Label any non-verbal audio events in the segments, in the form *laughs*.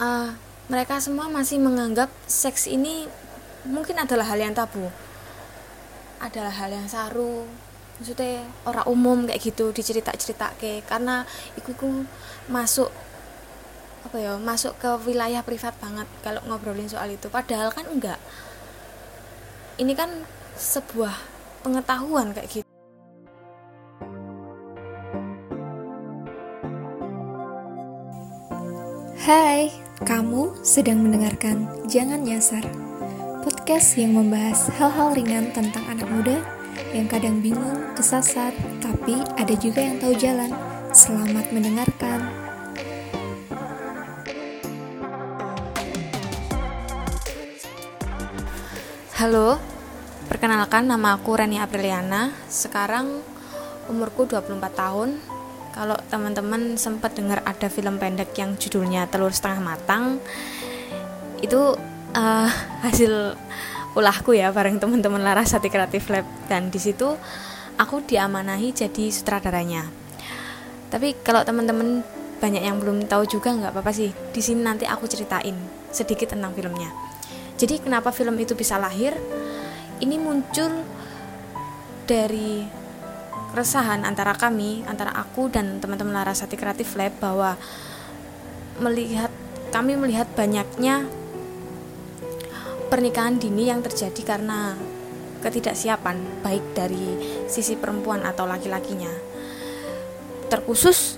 uh, mereka semua masih menganggap seks ini mungkin adalah hal yang tabu. Adalah hal yang saru. Maksudnya orang umum kayak gitu dicerita-cerita ke karena iku masuk apa ya masuk ke wilayah privat banget kalau ngobrolin soal itu. Padahal kan enggak. Ini kan sebuah pengetahuan kayak gitu. Hai, kamu sedang mendengarkan Jangan Nyasar Podcast yang membahas hal-hal ringan tentang anak muda yang kadang bingung, kesasar, tapi ada juga yang tahu jalan. Selamat mendengarkan. Halo, perkenalkan nama aku Reni Apriliana. Sekarang umurku 24 tahun, kalau teman-teman sempat dengar ada film pendek yang judulnya Telur Setengah Matang itu uh, *laughs* hasil ulahku ya bareng teman-teman Larasati Kreatif Lab. Dan di situ aku diamanahi jadi sutradaranya. Tapi kalau teman-teman banyak yang belum tahu juga nggak apa-apa sih di sini nanti aku ceritain sedikit tentang filmnya. Jadi kenapa film itu bisa lahir? Ini muncul dari keresahan antara kami, antara aku dan teman-teman Larasati Kreatif Lab bahwa melihat kami melihat banyaknya pernikahan dini yang terjadi karena ketidaksiapan baik dari sisi perempuan atau laki-lakinya. Terkhusus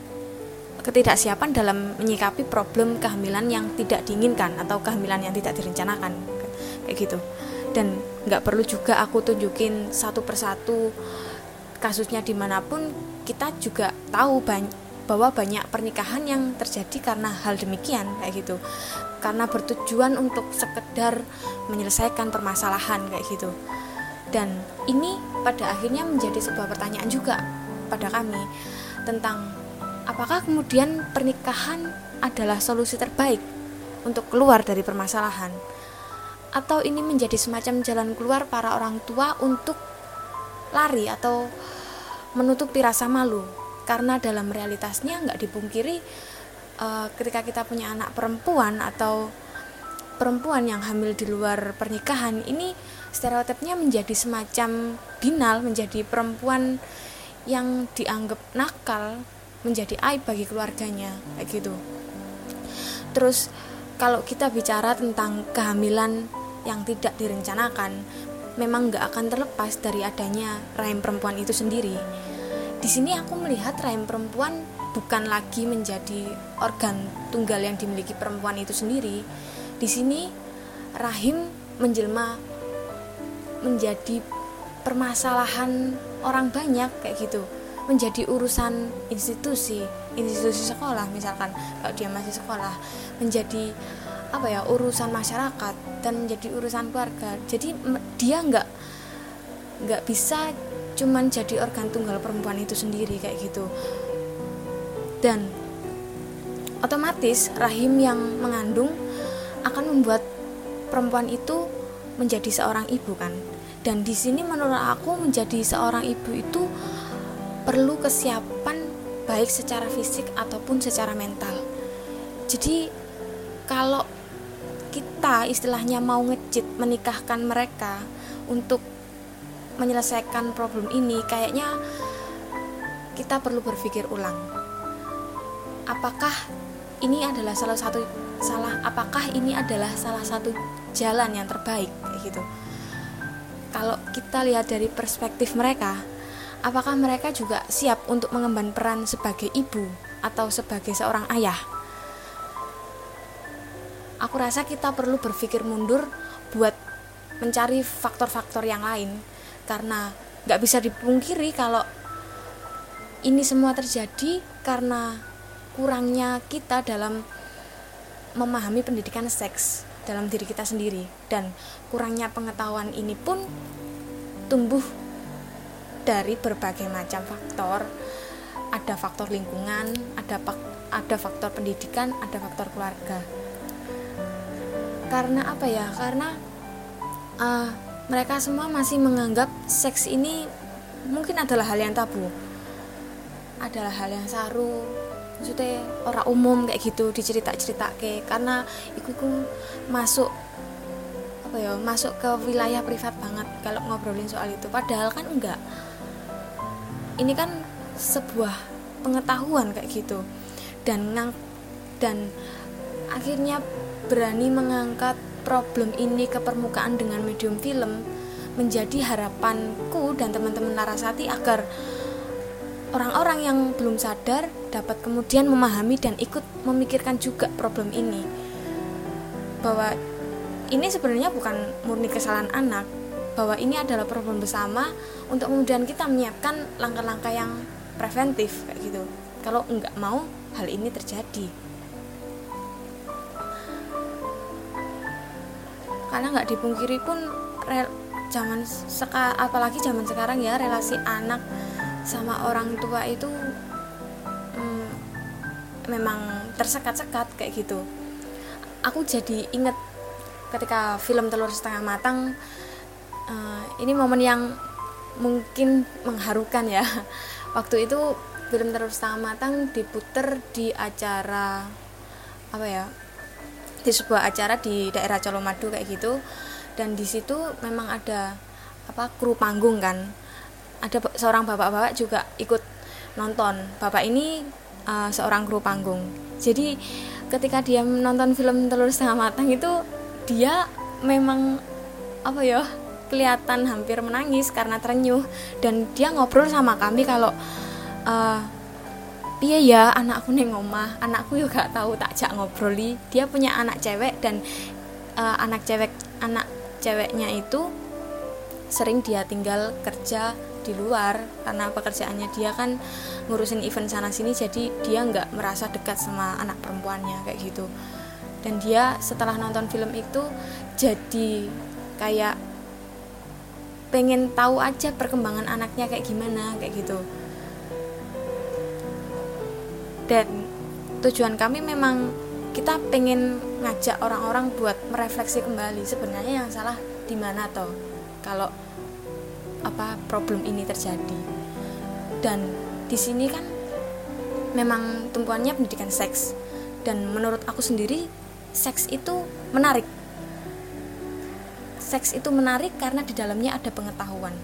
ketidaksiapan dalam menyikapi problem kehamilan yang tidak diinginkan atau kehamilan yang tidak direncanakan kayak gitu dan nggak perlu juga aku tunjukin satu persatu kasusnya di mana pun kita juga tahu banyak bahwa banyak pernikahan yang terjadi karena hal demikian kayak gitu. Karena bertujuan untuk sekedar menyelesaikan permasalahan kayak gitu. Dan ini pada akhirnya menjadi sebuah pertanyaan juga pada kami tentang apakah kemudian pernikahan adalah solusi terbaik untuk keluar dari permasalahan? Atau ini menjadi semacam jalan keluar para orang tua untuk lari atau menutupi rasa malu. Karena dalam realitasnya nggak dipungkiri uh, ketika kita punya anak perempuan atau perempuan yang hamil di luar pernikahan ini stereotipnya menjadi semacam binal menjadi perempuan yang dianggap nakal menjadi aib bagi keluarganya kayak gitu. Terus kalau kita bicara tentang kehamilan yang tidak direncanakan memang nggak akan terlepas dari adanya rahim perempuan itu sendiri. Di sini aku melihat rahim perempuan bukan lagi menjadi organ tunggal yang dimiliki perempuan itu sendiri. Di sini rahim menjelma menjadi permasalahan orang banyak kayak gitu menjadi urusan institusi institusi sekolah misalkan kalau dia masih sekolah menjadi apa ya urusan masyarakat dan menjadi urusan keluarga. Jadi dia nggak nggak bisa cuman jadi organ tunggal perempuan itu sendiri kayak gitu. Dan otomatis rahim yang mengandung akan membuat perempuan itu menjadi seorang ibu kan? Dan di sini menurut aku menjadi seorang ibu itu perlu kesiapan baik secara fisik ataupun secara mental. Jadi kalau kita istilahnya mau ngecit menikahkan mereka untuk menyelesaikan problem ini kayaknya kita perlu berpikir ulang. Apakah ini adalah salah satu salah apakah ini adalah salah satu jalan yang terbaik kayak gitu. Kalau kita lihat dari perspektif mereka apakah mereka juga siap untuk mengemban peran sebagai ibu atau sebagai seorang ayah aku rasa kita perlu berpikir mundur buat mencari faktor-faktor yang lain. Karena nggak bisa dipungkiri kalau ini semua terjadi karena kurangnya kita dalam memahami pendidikan seks dalam diri kita sendiri. Dan kurangnya pengetahuan ini pun tumbuh dari berbagai macam faktor. Ada faktor lingkungan ada ada faktor pendidikan ada faktor keluarga karena apa ya? Karena uh, mereka semua masih menganggap seks ini mungkin adalah hal yang tabu. Adalah hal yang saru. Maksudnya orang umum kayak gitu dicerita cerita ke karena iku ku masuk apa ya masuk ke wilayah privat banget kalau ngobrolin soal itu. Padahal kan enggak. Ini kan sebuah pengetahuan kayak gitu. Dan ngang dan akhirnya berani mengangkat problem ini ke permukaan dengan medium film menjadi harapanku dan teman-teman Narasati agar orang-orang yang belum sadar dapat kemudian memahami dan ikut memikirkan juga problem ini. Bahwa ini sebenarnya bukan murni kesalahan anak bahwa ini adalah problem bersama untuk kemudian kita menyiapkan langkah-langkah yang preventif kayak gitu. Kalau nggak mau hal ini terjadi karena nggak dipungkiri pun zaman seka, apalagi zaman sekarang ya relasi anak sama orang tua itu hmm, memang tersekat-sekat kayak gitu. Aku jadi inget ketika film telur setengah matang uh, ini momen yang mungkin mengharukan ya. *laughs* Waktu itu film telur setengah matang diputer di acara apa ya di sebuah acara di daerah Colomadu kayak gitu. Dan di situ memang ada apa kru panggung kan. Ada seorang bapak-bapak juga ikut nonton. Bapak ini uh, seorang kru panggung. Jadi ketika dia menonton film telur setengah matang itu dia memang apa ya kelihatan hampir menangis karena terenyuh. Dan dia ngobrol sama kami kalau uh, iya ya anakku nih ngomah anakku juga tahu tak jak ngobroli. Dia punya anak cewek dan uh, anak cewek anak ceweknya itu sering dia tinggal kerja di luar karena pekerjaannya dia kan ngurusin event sana sini jadi dia nggak merasa dekat sama anak perempuannya kayak gitu. Dan dia setelah nonton film itu jadi kayak pengen tahu aja perkembangan anaknya kayak gimana kayak gitu dan tujuan kami memang kita pengen ngajak orang-orang buat merefleksi kembali sebenarnya yang salah di mana toh kalau apa problem ini terjadi. Dan di sini kan memang tumpuannya pendidikan seks. Dan menurut aku sendiri seks itu menarik. Seks itu menarik karena di dalamnya ada pengetahuan.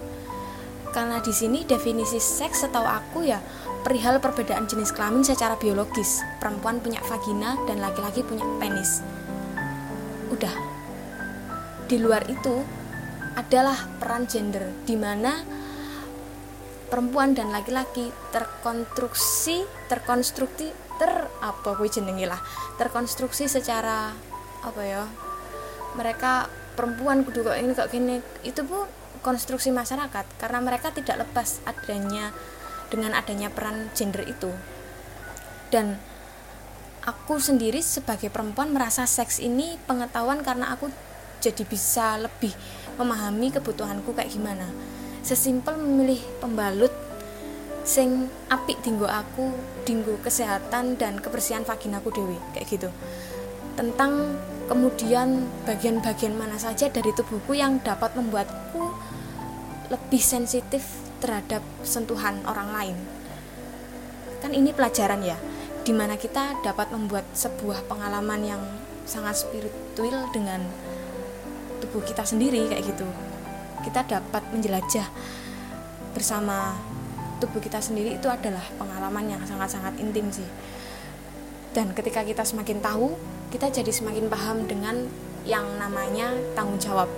Karena di sini definisi seks setahu aku ya perihal perbedaan jenis kelamin secara biologis perempuan punya vagina dan laki-laki punya penis. Udah. Di luar itu adalah peran gender di mana perempuan dan laki-laki terkonstruksi terkonstruksi ter apa gue jenengi lah? Terkonstruksi secara apa ya mereka perempuan kudu kok ini kok gini. Itu bu konstruksi masyarakat karena mereka tidak lepas adanya dengan adanya peran gender itu. Dan aku sendiri sebagai perempuan merasa seks ini pengetahuan karena aku jadi bisa lebih memahami kebutuhanku kayak gimana. Sesimpel memilih pembalut sing apik dinggo aku dinggo kesehatan dan kebersihan vaginaku dewi kayak gitu. Tentang kemudian bagian-bagian mana saja dari tubuhku yang dapat membuatku lebih sensitif terhadap sentuhan orang lain. Kan ini pelajaran ya di mana kita dapat membuat sebuah pengalaman yang sangat spiritual dengan tubuh kita sendiri kayak gitu. Kita dapat menjelajah bersama tubuh kita sendiri itu adalah pengalaman yang sangat-sangat intim sih. Dan ketika kita semakin tahu kita jadi semakin paham dengan yang namanya tanggung jawab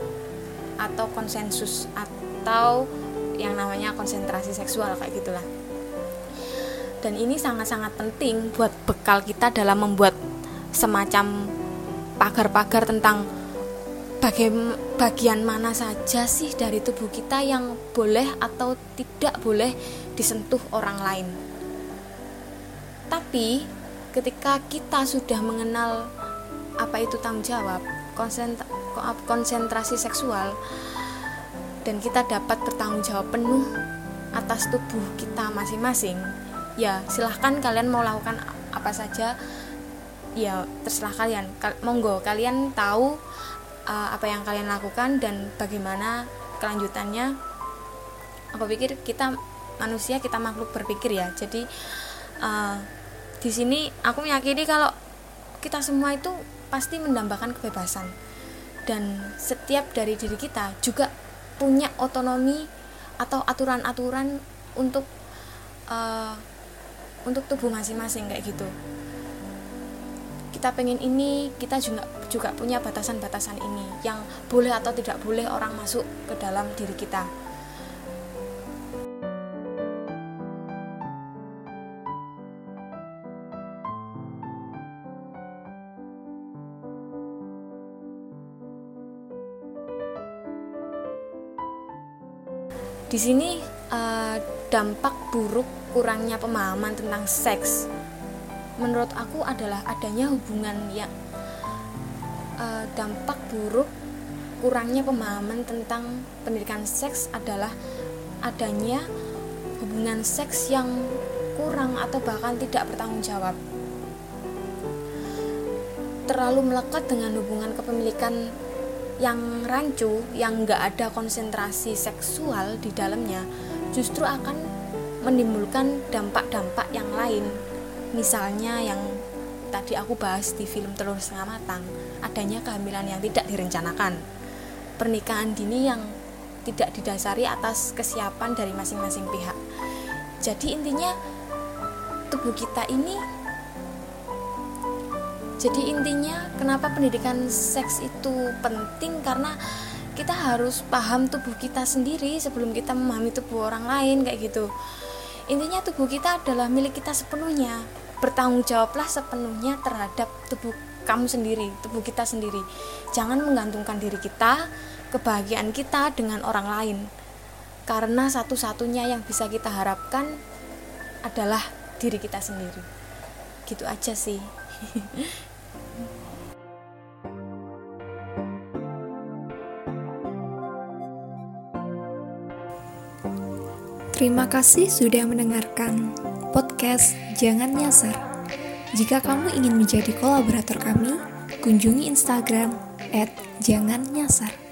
atau konsensus atau yang namanya konsentrasi seksual kayak gitulah dan ini sangat-sangat penting buat bekal kita dalam membuat semacam pagar-pagar tentang bagian mana saja sih dari tubuh kita yang boleh atau tidak boleh disentuh orang lain. Tapi ketika kita sudah mengenal apa itu tanggung jawab, konsentrasi seksual dan kita dapat bertanggung jawab penuh atas tubuh kita masing-masing, ya silahkan kalian mau lakukan apa saja ya terserah kalian. Monggo kalian tahu uh, apa yang kalian lakukan dan bagaimana kelanjutannya. Aku pikir kita manusia kita makhluk berpikir ya. Jadi uh, di sini aku meyakini kalau kita semua itu pasti mendambakan kebebasan. Dan setiap dari diri kita juga punya otonomi atau aturan-aturan untuk uh, untuk tubuh masing-masing kayak gitu. Kita pengen ini kita juga juga punya batasan-batasan ini yang boleh atau tidak boleh orang masuk ke dalam diri kita di sini uh, dampak buruk kurangnya pemahaman tentang seks menurut aku adalah adanya hubungan yang uh, dampak buruk kurangnya pemahaman tentang pendidikan seks adalah adanya hubungan seks yang kurang atau bahkan tidak bertanggung jawab. Terlalu melekat dengan hubungan kepemilikan yang rancu yang nggak ada konsentrasi seksual di dalamnya justru akan menimbulkan dampak-dampak yang lain. Misalnya yang tadi aku bahas di film telur setengah matang adanya kehamilan yang tidak direncanakan. Pernikahan dini yang tidak didasari atas kesiapan dari masing-masing pihak. Jadi intinya tubuh kita ini jadi intinya kenapa pendidikan seks itu penting? Karena kita harus paham tubuh kita sendiri sebelum kita memahami tubuh orang lain kayak gitu. Intinya tubuh kita adalah milik kita sepenuhnya. Bertanggung jawablah sepenuhnya terhadap tubuh kamu sendiri tubuh kita sendiri. Jangan menggantungkan diri kita kebahagiaan kita dengan orang lain. Karena satu-satunya yang bisa kita harapkan adalah diri kita sendiri. Gitu aja sih *laughs* Terima kasih sudah mendengarkan podcast Jangan Nyasar. Jika kamu ingin menjadi kolaborator kami, kunjungi Instagram @jangannyasar.